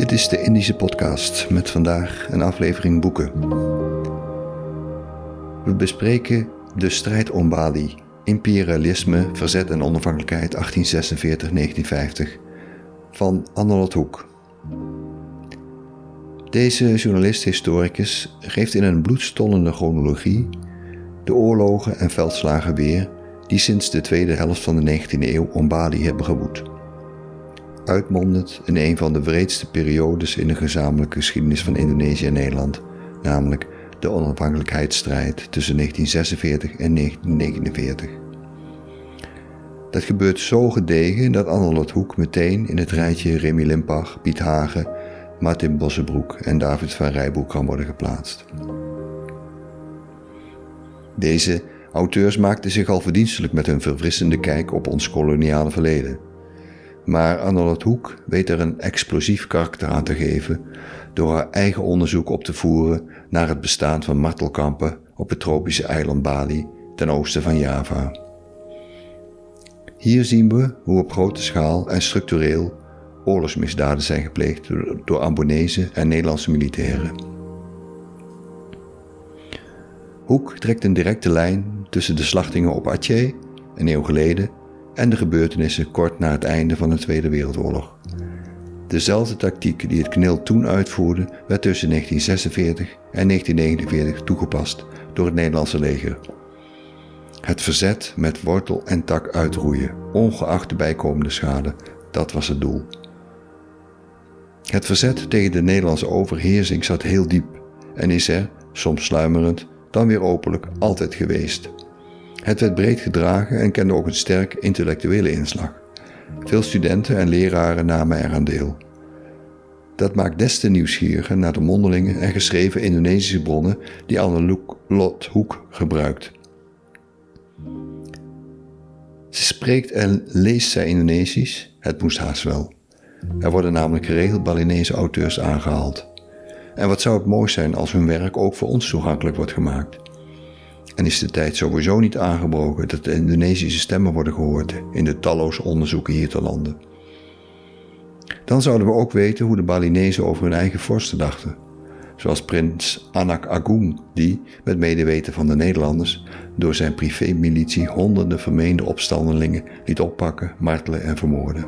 Dit is de Indische podcast met vandaag een aflevering boeken. We bespreken de strijd om Bali, imperialisme, verzet en onafhankelijkheid 1846-1950 van Arnold Hoek. Deze journalist-historicus geeft in een bloedstollende chronologie de oorlogen en veldslagen weer die sinds de tweede helft van de 19e eeuw om Bali hebben gewoed uitmondend in een van de wreedste periodes in de gezamenlijke geschiedenis van Indonesië en Nederland, namelijk de onafhankelijkheidsstrijd tussen 1946 en 1949. Dat gebeurt zo gedegen dat Annelot Hoek meteen in het rijtje Remy Limpach, Piet Hagen, Martin Bossebroek en David van Rijboek kan worden geplaatst. Deze auteurs maakten zich al verdienstelijk met hun verfrissende kijk op ons koloniale verleden. Maar Arnold Hoek weet er een explosief karakter aan te geven door haar eigen onderzoek op te voeren naar het bestaan van martelkampen op het tropische eiland Bali ten oosten van Java. Hier zien we hoe op grote schaal en structureel oorlogsmisdaden zijn gepleegd door Ambonese en Nederlandse militairen. Hoek trekt een directe lijn tussen de slachtingen op Aceh, een eeuw geleden, en de gebeurtenissen kort na het einde van de Tweede Wereldoorlog. Dezelfde tactiek die het KNIL toen uitvoerde, werd tussen 1946 en 1949 toegepast door het Nederlandse leger. Het verzet met wortel en tak uitroeien, ongeacht de bijkomende schade, dat was het doel. Het verzet tegen de Nederlandse overheersing zat heel diep en is er, soms sluimerend, dan weer openlijk, altijd geweest. Het werd breed gedragen en kende ook een sterk intellectuele inslag. Veel studenten en leraren namen eraan deel. Dat maakt des te nieuwsgieriger naar de mondelinge en geschreven Indonesische bronnen die Anne Lot Hoek gebruikt. Ze spreekt en leest zij Indonesisch, het moest haast wel. Er worden namelijk geregeld Balinese auteurs aangehaald. En wat zou het mooi zijn als hun werk ook voor ons toegankelijk wordt gemaakt. En is de tijd sowieso niet aangebroken dat de Indonesische stemmen worden gehoord in de talloze onderzoeken hier te landen. Dan zouden we ook weten hoe de Balinezen over hun eigen vorsten dachten. Zoals prins Anak Agung, die, met medeweten van de Nederlanders, door zijn privémilitie honderden vermeende opstandelingen liet oppakken, martelen en vermoorden.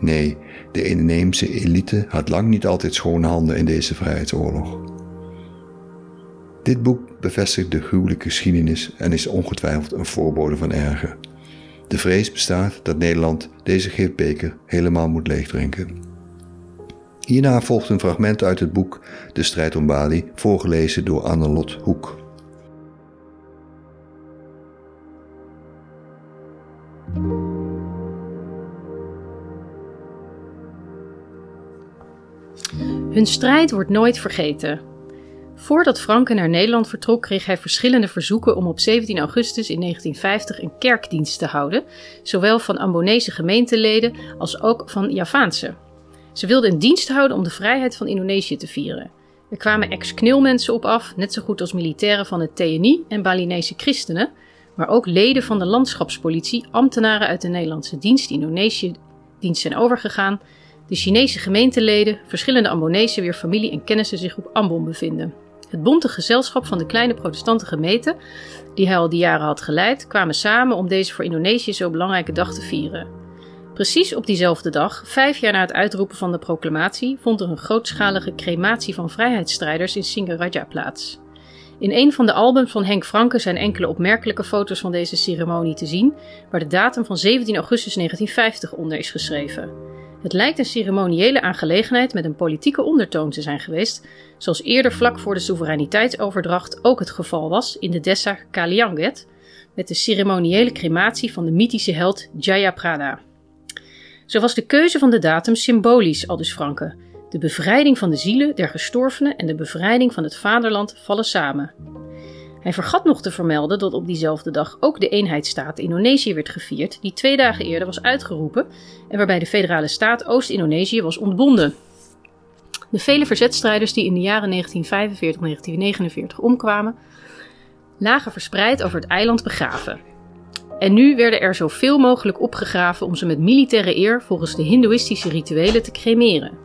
Nee, de inheemse elite had lang niet altijd schone handen in deze vrijheidsoorlog. Dit boek bevestigt de gruwelijke geschiedenis en is ongetwijfeld een voorbode van erger. De vrees bestaat dat Nederland deze gifbeker helemaal moet leegdrinken. Hierna volgt een fragment uit het boek De strijd om Bali, voorgelezen door Annelot Hoek. Hun strijd wordt nooit vergeten. Voordat Franken naar Nederland vertrok, kreeg hij verschillende verzoeken om op 17 augustus in 1950 een kerkdienst te houden, zowel van Ambonese gemeenteleden als ook van Javaanse. Ze wilden een dienst houden om de vrijheid van Indonesië te vieren. Er kwamen ex-knilmensen op af, net zo goed als militairen van het TNI en Balinese christenen, maar ook leden van de landschapspolitie, ambtenaren uit de Nederlandse dienst die Indonesië dienst zijn overgegaan, de Chinese gemeenteleden, verschillende Ambonese weer familie en kennissen zich op Ambon bevinden. Het bonte gezelschap van de kleine protestante gemeente, die hij al die jaren had geleid, kwamen samen om deze voor Indonesië zo belangrijke dag te vieren. Precies op diezelfde dag, vijf jaar na het uitroepen van de proclamatie, vond er een grootschalige crematie van vrijheidsstrijders in Singaraja plaats. In een van de albums van Henk Franke zijn enkele opmerkelijke foto's van deze ceremonie te zien, waar de datum van 17 augustus 1950 onder is geschreven. Het lijkt een ceremoniële aangelegenheid met een politieke ondertoon te zijn geweest, zoals eerder vlak voor de soevereiniteitsoverdracht ook het geval was in de Dessa Kalianget, met de ceremoniële crematie van de mythische held Jayaprada. Zo was de keuze van de datum symbolisch, aldus Franke. De bevrijding van de zielen der gestorvenen en de bevrijding van het vaderland vallen samen. Hij vergat nog te vermelden dat op diezelfde dag ook de eenheidsstaat Indonesië werd gevierd, die twee dagen eerder was uitgeroepen en waarbij de federale staat Oost-Indonesië was ontbonden. De vele verzetstrijders die in de jaren 1945-1949 omkwamen, lagen verspreid over het eiland begraven. En nu werden er zoveel mogelijk opgegraven om ze met militaire eer volgens de Hindoeïstische rituelen te cremeren.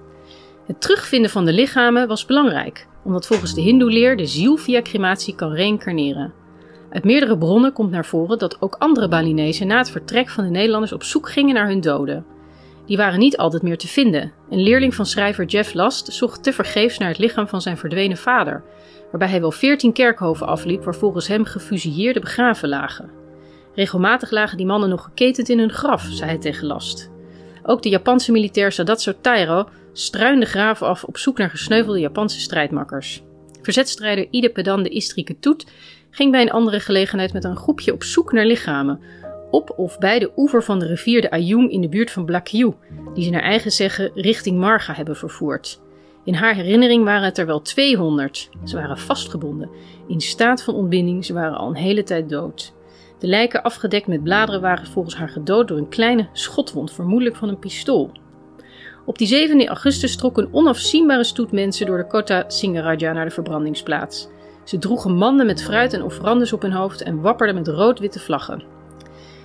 Het terugvinden van de lichamen was belangrijk, omdat volgens de Hindoe-leer de ziel via crematie kan reïncarneren. Uit meerdere bronnen komt naar voren dat ook andere Balinezen na het vertrek van de Nederlanders op zoek gingen naar hun doden. Die waren niet altijd meer te vinden. Een leerling van schrijver Jeff Last zocht tevergeefs naar het lichaam van zijn verdwenen vader, waarbij hij wel veertien kerkhoven afliep waar volgens hem gefusilleerde begraven lagen. Regelmatig lagen die mannen nog geketend in hun graf, zei hij tegen Last. Ook de Japanse militair Sadatsu Tairo struinde graven af op zoek naar gesneuvelde Japanse strijdmakkers. Verzetstrijder Ide Pedan de Istrike Toet ging bij een andere gelegenheid met een groepje op zoek naar lichamen, op of bij de oever van de rivier de Ayung in de buurt van Blakiu, die ze naar eigen zeggen richting Marga hebben vervoerd. In haar herinnering waren het er wel 200. Ze waren vastgebonden, in staat van ontbinding, ze waren al een hele tijd dood. De lijken afgedekt met bladeren waren volgens haar gedood door een kleine schotwond, vermoedelijk van een pistool. Op die 7 augustus trok een onafzienbare stoet mensen door de Kota Singaraja naar de verbrandingsplaats. Ze droegen manden met fruit en offerandes op hun hoofd en wapperden met rood-witte vlaggen.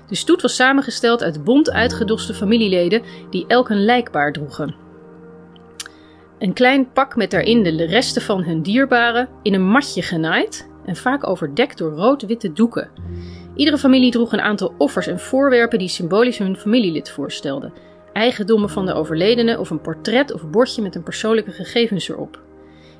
De stoet was samengesteld uit bont uitgedoste familieleden die elk een lijkbaar droegen. Een klein pak met daarin de resten van hun dierbaren in een matje genaaid en vaak overdekt door rood-witte doeken. Iedere familie droeg een aantal offers en voorwerpen die symbolisch hun familielid voorstelden. Eigendommen van de overledene of een portret of bordje met een persoonlijke gegevens erop.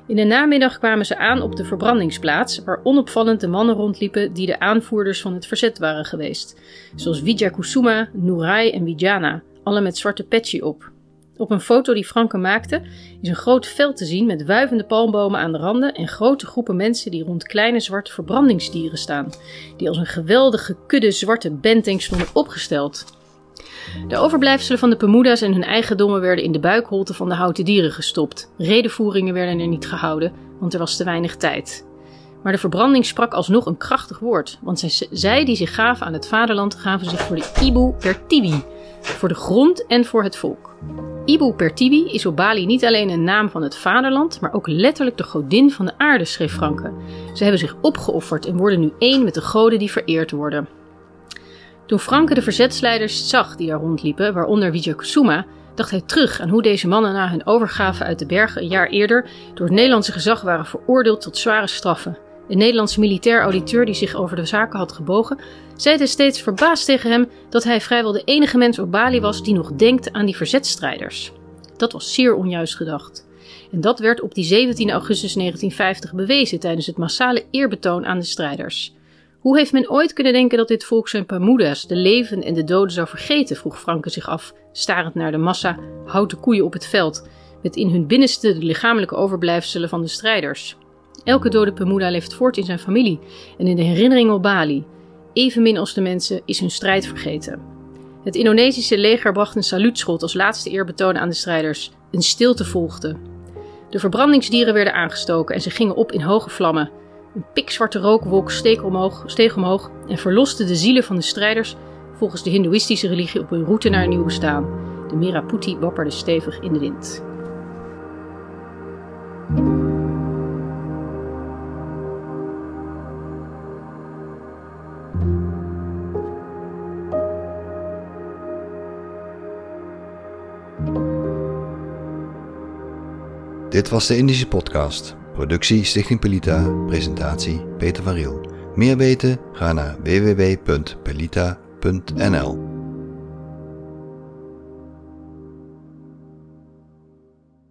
In de namiddag kwamen ze aan op de verbrandingsplaats, waar onopvallend de mannen rondliepen die de aanvoerders van het verzet waren geweest, zoals Vijay Kusuma, Nurai en Vijana, alle met zwarte petje op. Op een foto die Franke maakte is een groot veld te zien met wuivende palmbomen aan de randen en grote groepen mensen die rond kleine zwarte verbrandingsdieren staan, die als een geweldige kudde zwarte benteng stonden opgesteld. De overblijfselen van de Pemuda's en hun eigendommen werden in de buikholte van de houten dieren gestopt. Redenvoeringen werden er niet gehouden, want er was te weinig tijd. Maar de verbranding sprak alsnog een krachtig woord, want zij die zich gaven aan het vaderland gaven zich voor de Ibu Pertiwi, voor de grond en voor het volk. Ibu Pertiwi is op Bali niet alleen een naam van het vaderland, maar ook letterlijk de godin van de aarde, schreef Franke. Ze hebben zich opgeofferd en worden nu één met de goden die vereerd worden. Toen Franke de verzetsleiders zag die daar rondliepen, waaronder Vijay Kusuma, dacht hij terug aan hoe deze mannen na hun overgave uit de bergen een jaar eerder door het Nederlandse gezag waren veroordeeld tot zware straffen. Een Nederlandse militair auditeur die zich over de zaken had gebogen, zei destijds verbaasd tegen hem dat hij vrijwel de enige mens op Bali was die nog denkt aan die verzetstrijders. Dat was zeer onjuist gedacht. En dat werd op die 17 augustus 1950 bewezen tijdens het massale eerbetoon aan de strijders. Hoe heeft men ooit kunnen denken dat dit volk zijn Pamudas, de leven en de doden, zou vergeten? vroeg Franke zich af, starend naar de massa houten koeien op het veld, met in hun binnenste de lichamelijke overblijfselen van de strijders. Elke dode Pemuda leeft voort in zijn familie en in de herinnering op Bali. Evenmin als de mensen is hun strijd vergeten. Het Indonesische leger bracht een saluutschot als laatste eerbetoon aan de strijders. Een stilte volgde. De verbrandingsdieren werden aangestoken en ze gingen op in hoge vlammen. Een pikzwarte rookwolk steeg omhoog, steeg omhoog en verloste de zielen van de strijders volgens de Hindoeïstische religie op hun route naar een nieuw bestaan. De Miraputi wapperde stevig in de wind. Dit was de Indische Podcast. Productie Stichting Pelita, presentatie Peter van Riel. Meer weten? Ga naar www.pelita.nl